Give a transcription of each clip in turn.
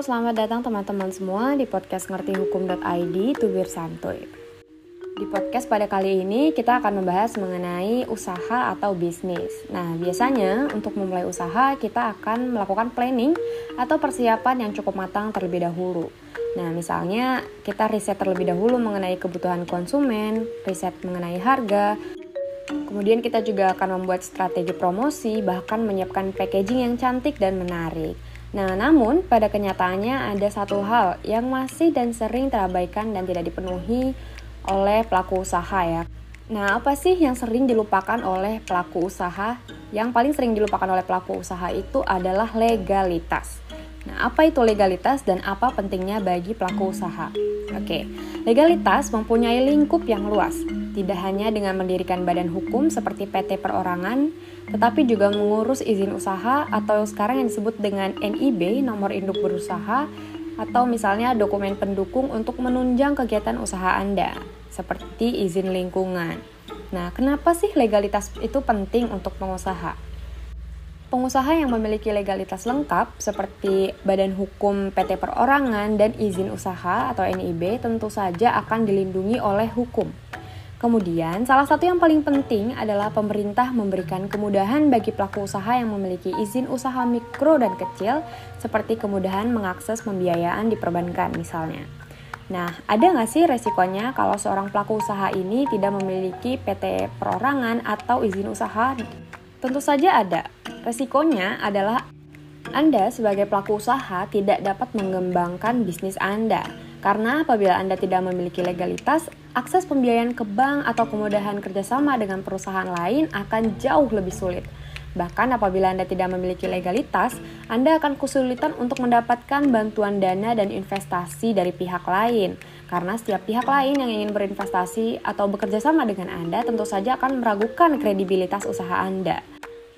Selamat datang teman-teman semua di podcast ngerti hukum.id Tubir Santuy. Di podcast pada kali ini kita akan membahas mengenai usaha atau bisnis. Nah, biasanya untuk memulai usaha kita akan melakukan planning atau persiapan yang cukup matang terlebih dahulu. Nah, misalnya kita riset terlebih dahulu mengenai kebutuhan konsumen, riset mengenai harga, Kemudian kita juga akan membuat strategi promosi, bahkan menyiapkan packaging yang cantik dan menarik. Nah, namun pada kenyataannya ada satu hal yang masih dan sering terabaikan dan tidak dipenuhi oleh pelaku usaha ya. Nah, apa sih yang sering dilupakan oleh pelaku usaha? Yang paling sering dilupakan oleh pelaku usaha itu adalah legalitas. Nah, apa itu legalitas dan apa pentingnya bagi pelaku usaha? Oke, legalitas mempunyai lingkup yang luas, tidak hanya dengan mendirikan badan hukum seperti PT perorangan, tetapi juga mengurus izin usaha atau sekarang yang disebut dengan NIB, nomor induk berusaha, atau misalnya dokumen pendukung untuk menunjang kegiatan usaha Anda, seperti izin lingkungan. Nah, kenapa sih legalitas itu penting untuk pengusaha? Pengusaha yang memiliki legalitas lengkap seperti badan hukum PT perorangan dan izin usaha atau NIB tentu saja akan dilindungi oleh hukum. Kemudian, salah satu yang paling penting adalah pemerintah memberikan kemudahan bagi pelaku usaha yang memiliki izin usaha mikro dan kecil, seperti kemudahan mengakses pembiayaan di perbankan misalnya. Nah, ada nggak sih resikonya kalau seorang pelaku usaha ini tidak memiliki PT perorangan atau izin usaha? Tentu saja ada. Resikonya adalah Anda sebagai pelaku usaha tidak dapat mengembangkan bisnis Anda. Karena apabila Anda tidak memiliki legalitas, akses pembiayaan ke bank atau kemudahan kerjasama dengan perusahaan lain akan jauh lebih sulit. Bahkan apabila Anda tidak memiliki legalitas, Anda akan kesulitan untuk mendapatkan bantuan dana dan investasi dari pihak lain. Karena setiap pihak lain yang ingin berinvestasi atau bekerja sama dengan Anda tentu saja akan meragukan kredibilitas usaha Anda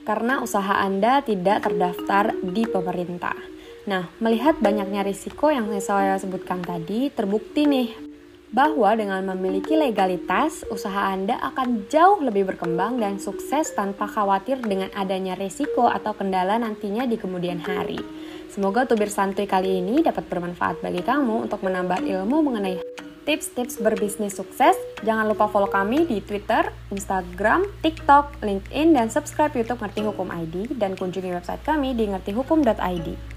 karena usaha Anda tidak terdaftar di pemerintah. Nah, melihat banyaknya risiko yang saya sebutkan tadi, terbukti nih bahwa dengan memiliki legalitas, usaha Anda akan jauh lebih berkembang dan sukses tanpa khawatir dengan adanya risiko atau kendala nantinya di kemudian hari. Semoga tubir santuy kali ini dapat bermanfaat bagi kamu untuk menambah ilmu mengenai tips-tips berbisnis sukses. Jangan lupa follow kami di Twitter, Instagram, TikTok, LinkedIn, dan subscribe YouTube Ngerti Hukum ID dan kunjungi website kami di ngertihukum.id.